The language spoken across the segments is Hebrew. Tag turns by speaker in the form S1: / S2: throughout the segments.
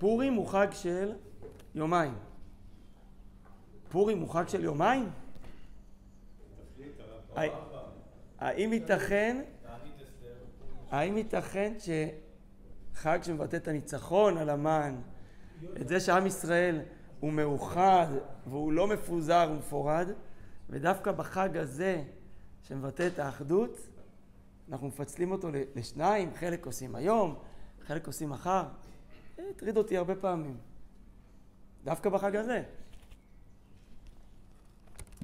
S1: פורים הוא חג של יומיים. פורים הוא חג של יומיים? האם ייתכן, האם ייתכן שחג שמבטא את הניצחון על המן, את זה שעם ישראל הוא מאוחד והוא לא מפוזר ומפורד, ודווקא בחג הזה שמבטא את האחדות, אנחנו מפצלים אותו לשניים, חלק עושים היום, חלק עושים מחר. הטריד אותי הרבה פעמים. דווקא בחג הזה.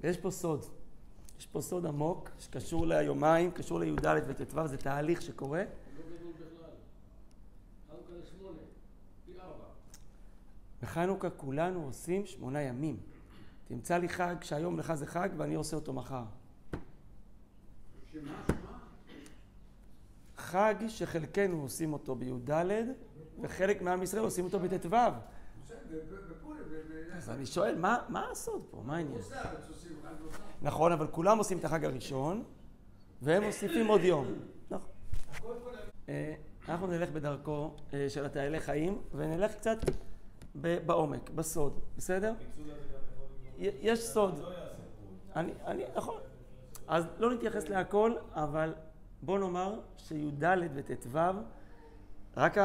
S1: יש פה סוד. יש פה סוד עמוק שקשור ליומיים, קשור לי"ד וט"ו, זה תהליך שקורה. בחנוכה כולנו עושים שמונה ימים. תמצא לי חג שהיום לך זה חג ואני עושה אותו מחר. חג שחלקנו עושים אותו בי"ד וחלק מעם ישראל עושים אותו בט"ו. אז אני שואל, מה הסוד פה? מה העניין? נכון, אבל כולם עושים את החג הראשון והם מוסיפים עוד יום. נכון. אה, אנחנו נלך בדרכו אה, של התהליך חיים ונלך קצת בעומק, בסוד, בסדר? יש סוד. אני, אני, נכון. אז לא נתייחס להכל, אבל בוא נאמר שי"ד וט"ו, רק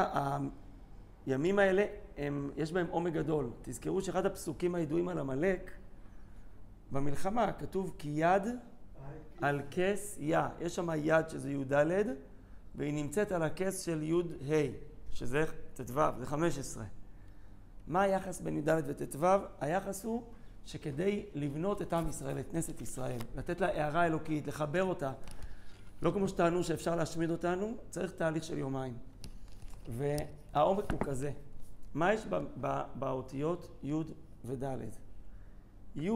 S1: הימים האלה, הם, יש בהם עומק גדול. תזכרו שאחד הפסוקים הידועים על עמלק, במלחמה כתוב כי יד על כס יא. יש שם יד שזה י"ד, והיא נמצאת על הכס של י"ה, שזה ט"ו, זה 15. מה היחס בין י"ד וט"ו? היחס הוא שכדי לבנות את עם ישראל, את כנסת ישראל, לתת לה הערה אלוקית, לחבר אותה, לא כמו שטענו שאפשר להשמיד אותנו, צריך תהליך של יומיים. והעומק הוא כזה. מה יש באותיות י' וד'? י'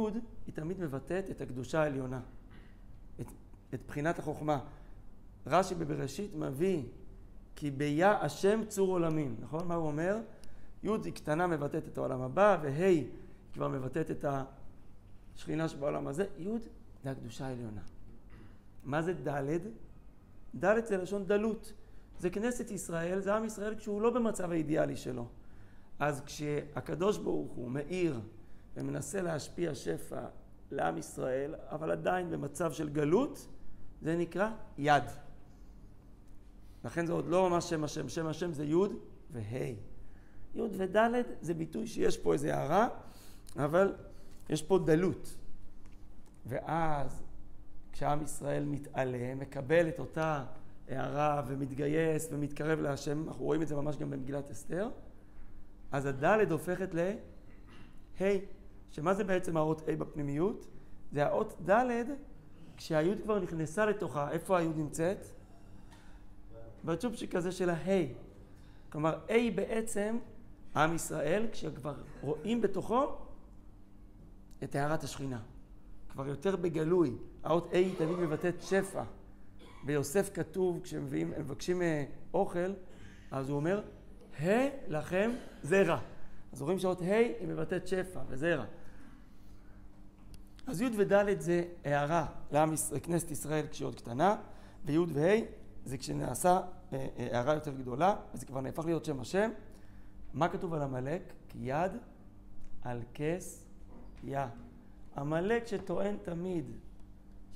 S1: היא תמיד מבטאת את הקדושה העליונה, את, את בחינת החוכמה. רש"י בבראשית מביא כי ביה השם צור עולמים, נכון? מה הוא אומר? י' היא קטנה מבטאת את העולם הבא, וה' היא כבר מבטאת את השכינה שבעולם הזה. י' זה הקדושה העליונה. מה זה ד'? ד' זה לשון דלות. זה כנסת ישראל, זה עם ישראל כשהוא לא במצב האידיאלי שלו. אז כשהקדוש ברוך הוא מאיר ומנסה להשפיע שפע לעם ישראל, אבל עדיין במצב של גלות, זה נקרא יד. לכן זה עוד לא ממש שם השם, שם השם זה י' וה'. י' וד' זה ביטוי שיש פה איזה הערה, אבל יש פה דלות. ואז כשעם ישראל מתעלה, מקבל את אותה הערה ומתגייס ומתקרב להשם, אנחנו רואים את זה ממש גם במגילת אסתר, אז הדלת הופכת ל-ה', שמה זה בעצם האות ה' בפנימיות? זה האות ד' כשהיוד כבר נכנסה לתוכה, איפה היוד נמצאת? בצ'ופצ'יק הזה של ה-ה'. כלומר, A בעצם, עם ישראל, כשכבר רואים בתוכו את הערת השכינה. כבר יותר בגלוי. האות A תמיד מבטאת שפע. ביוסף כתוב, כשמביאים, מבקשים אה, אוכל, אז הוא אומר, ה' לכם זרע. אז רואים שאות ה' היא מבטאת שפע וזרע. אז י' וד' זה הערה לעם כנסת ישראל כשהיא עוד קטנה, וי' וה' זה כשנעשה אה, אה, הערה יותר גדולה, וזה כבר נהפך להיות שם השם. מה כתוב על עמלק? כי יד על כס יא. עמלק שטוען תמיד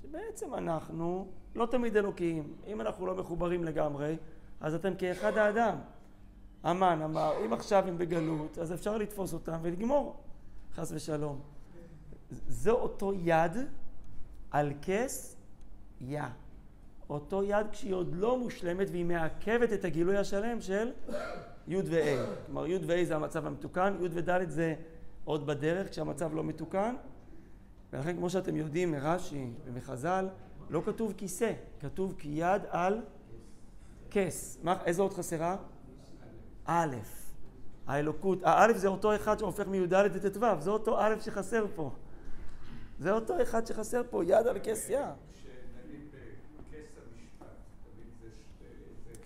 S1: שבעצם אנחנו לא תמיד אלוקים. אם אנחנו לא מחוברים לגמרי, אז אתם כאחד האדם. המן אמר, אם עכשיו הם בגלות, אז אפשר לתפוס אותם ולגמור, חס ושלום. זה אותו יד על כס יא. אותו יד כשהיא עוד לא מושלמת והיא מעכבת את הגילוי השלם של י' ו-ה'. כלומר, י' ו-ה' זה המצב המתוקן, י' וד' זה עוד בדרך כשהמצב לא מתוקן. ולכן, כמו שאתם יודעים מרש"י ומחז"ל, לא כתוב כיסא, כתוב כי יד על כס. מה, איזה עוד חסרה? א', האלוקות. האלף זה אותו אחד שהופך מי"ד לט"ו, זה אותו א' שחסר פה. זה אותו אחד שחסר פה, יד על כס יא.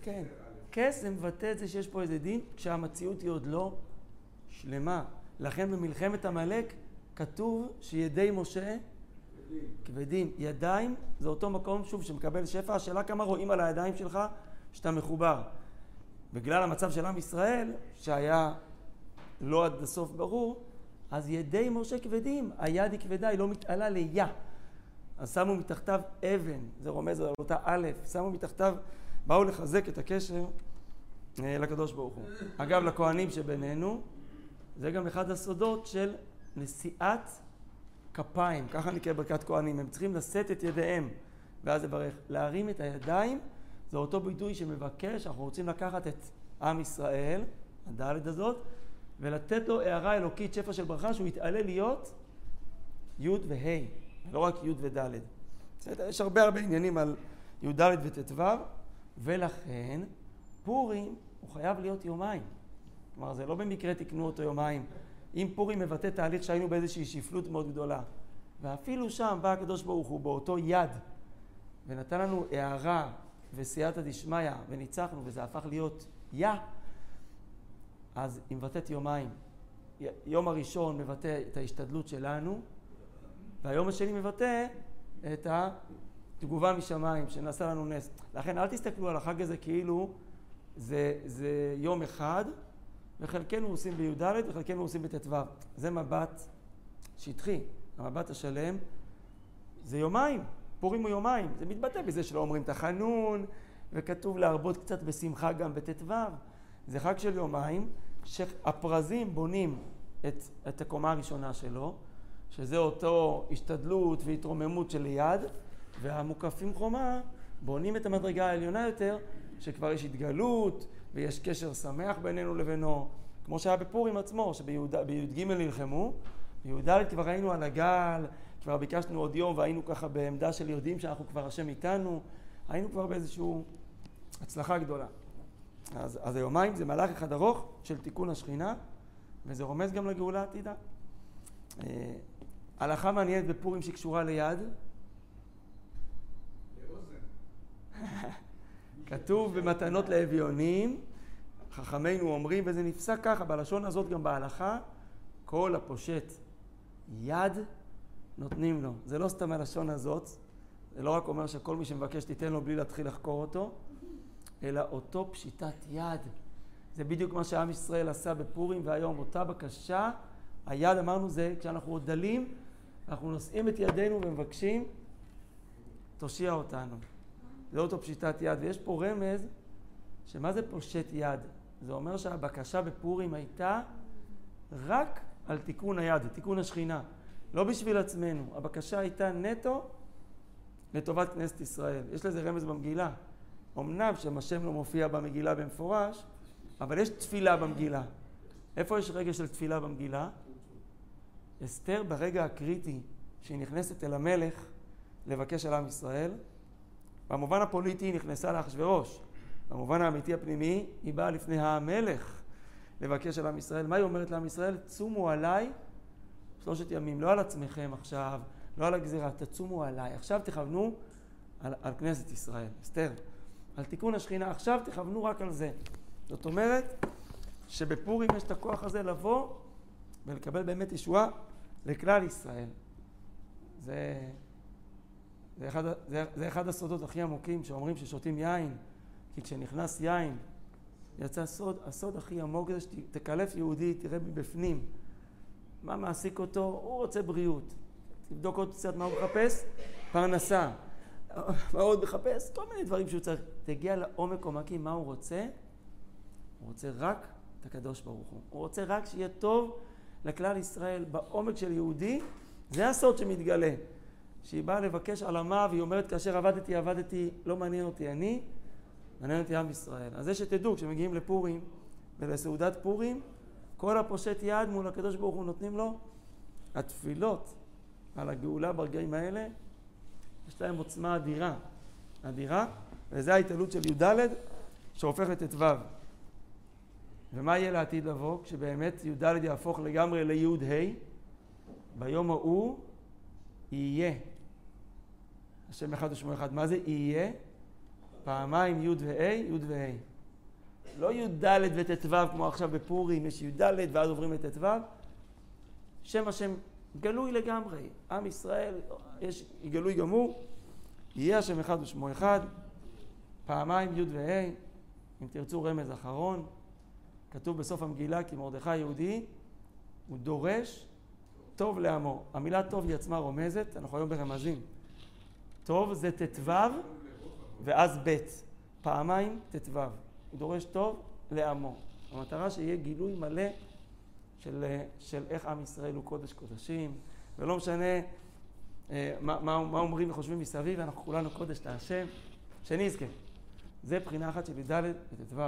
S1: כן, כס זה מבטא את זה שיש פה איזה דין, כשהמציאות היא עוד לא שלמה. לכן במלחמת עמלק כתוב שידי משה כבדים. ידיים זה אותו מקום, שוב, שמקבל שפע. השאלה כמה רואים על הידיים שלך שאתה מחובר. בגלל המצב של עם ישראל, שהיה לא עד הסוף ברור, אז ידי משה כבדים, היד היא כבדה, היא לא מתעלה ליה. אז שמו מתחתיו אבן, זה רומז על אותה א', שמו מתחתיו, באו לחזק את הקשר אה, לקדוש ברוך הוא. אגב, לכהנים שבינינו, זה גם אחד הסודות של נשיאת כפיים, ככה נקרא ברכת כהנים, הם צריכים לשאת את ידיהם ואז לברך. להרים את הידיים זה אותו ביטוי שמבקש, אנחנו רוצים לקחת את עם ישראל, הדלת הזאת, ולתת לו הערה אלוקית, שפע של ברכה, שהוא יתעלה להיות י' וה', לא רק י' וד'. בסדר? יש הרבה הרבה עניינים על י"ד וט"ו, ולכן פורים הוא חייב להיות יומיים. כלומר, זה לא במקרה תקנו אותו יומיים. אם פורים מבטא תהליך שהיינו באיזושהי שפלות מאוד גדולה, ואפילו שם בא הקדוש ברוך הוא באותו יד, ונתן לנו הערה וסייעתא דשמיא, וניצחנו, וזה הפך להיות יא, אז היא מבטאת יומיים. יום הראשון מבטא את ההשתדלות שלנו, והיום השני מבטא את התגובה משמיים, שנעשה לנו נס. לכן אל תסתכלו על החג הזה כאילו זה, זה יום אחד, וחלקנו עושים בי"ד וחלקנו עושים בט"ו. זה מבט שטחי. המבט השלם זה יומיים. פורים הוא יומיים. זה מתבטא בזה שלא אומרים את החנון, וכתוב להרבות קצת בשמחה גם בט"ו. זה חג של יומיים, שהפרזים בונים את, את הקומה הראשונה שלו, שזה אותו השתדלות והתרוממות של יד, והמוקפים חומה בונים את המדרגה העליונה יותר, שכבר יש התגלות ויש קשר שמח בינינו לבינו, כמו שהיה בפורים עצמו, שבי"ג נלחמו, בי"ד כבר היינו על הגל, כבר ביקשנו עוד יום והיינו ככה בעמדה של יודעים שאנחנו כבר השם איתנו, היינו כבר באיזושהי הצלחה גדולה. אז, אז היומיים זה מהלך אחד ארוך של תיקון השכינה, וזה רומז גם לגאולה העתידה. אה, הלכה מעניינת בפורים שקשורה ליד. כתוב במתנות לאביונים, חכמינו אומרים, וזה נפסק ככה, בלשון הזאת גם בהלכה, כל הפושט יד נותנים לו. זה לא סתם הלשון הזאת, זה לא רק אומר שכל מי שמבקש תיתן לו בלי להתחיל לחקור אותו, אלא אותו פשיטת יד. זה בדיוק מה שעם ישראל עשה בפורים, והיום אותה בקשה, היד אמרנו זה כשאנחנו עוד דלים, אנחנו נושאים את ידינו ומבקשים, תושיע אותנו. זה אותו פשיטת יד. ויש פה רמז, שמה זה פושט יד? זה אומר שהבקשה בפורים הייתה רק על תיקון היד, תיקון השכינה. לא בשביל עצמנו. הבקשה הייתה נטו לטובת כנסת ישראל. יש לזה רמז במגילה. אמנם שם השם לא מופיע במגילה במפורש, אבל יש תפילה במגילה. איפה יש רגע של תפילה במגילה? אסתר ברגע הקריטי שהיא נכנסת אל המלך לבקש על עם ישראל, במובן הפוליטי היא נכנסה לאחשוורוש. במובן האמיתי הפנימי, היא באה לפני המלך לבקש על עם ישראל. מה היא אומרת לעם ישראל? צומו עליי שלושת ימים, לא על עצמכם עכשיו, לא על הגזירה, תצומו עליי. עכשיו תכוונו על, על כנסת ישראל. אסתר, על תיקון השכינה, עכשיו תכוונו רק על זה. זאת אומרת שבפורים יש את הכוח הזה לבוא ולקבל באמת ישועה לכלל ישראל. זה, זה, אחד, זה, זה אחד הסודות הכי עמוקים שאומרים ששותים יין, כי כשנכנס יין יצא הסוד, הסוד הכי עמוק זה שתקלף יהודי, תראה מבפנים. מה מעסיק אותו? הוא רוצה בריאות. תבדוק עוד קצת מה הוא מחפש, פרנסה. מה עוד מחפש? כל מיני דברים שהוא צריך. תגיע לעומק עומקים, מה הוא רוצה? הוא רוצה רק את הקדוש ברוך הוא. הוא רוצה רק שיהיה טוב לכלל ישראל בעומק של יהודי. זה הסוד שמתגלה. שהיא באה לבקש עלמה והיא אומרת כאשר עבדתי, עבדתי, לא מעניין אותי אני, מעניין אותי עם ישראל. אז זה שתדעו, כשמגיעים לפורים ולסעודת פורים, כל הפושט יד מול הקדוש ברוך הוא נותנים לו, התפילות על הגאולה ברגעים האלה, יש להם עוצמה אדירה, אדירה, וזה ההתעלות של י"ד שהופך לט"ו. ומה יהיה לעתיד לבוא כשבאמת י"ד יהפוך לגמרי לי"ה? ביום ההוא יהיה. השם אחד ושמו אחד. מה זה יהיה? פעמיים י' וה', י' וה'. לא י"ד וט"ו כמו עכשיו בפורים, יש י"ד ואז עוברים לט"ו. שם השם גלוי לגמרי. עם ישראל, יש גלוי גמור, יהיה השם אחד ושמו אחד, פעמיים י' וה', אם תרצו רמז אחרון, כתוב בסוף המגילה כי מרדכי היהודי הוא דורש טוב לעמו. המילה טוב היא עצמה רומזת, אנחנו היום ברמזים. טוב זה ט"ו ואז ב', פעמיים ט"ו. הוא דורש טוב לעמו. המטרה שיהיה גילוי מלא של, של איך עם ישראל הוא קודש קודשים, ולא משנה אה, מה, מה, מה אומרים וחושבים מסביב, אנחנו כולנו קודש להשם, שנזכה. זה בחינה אחת של י"ד וט"ו.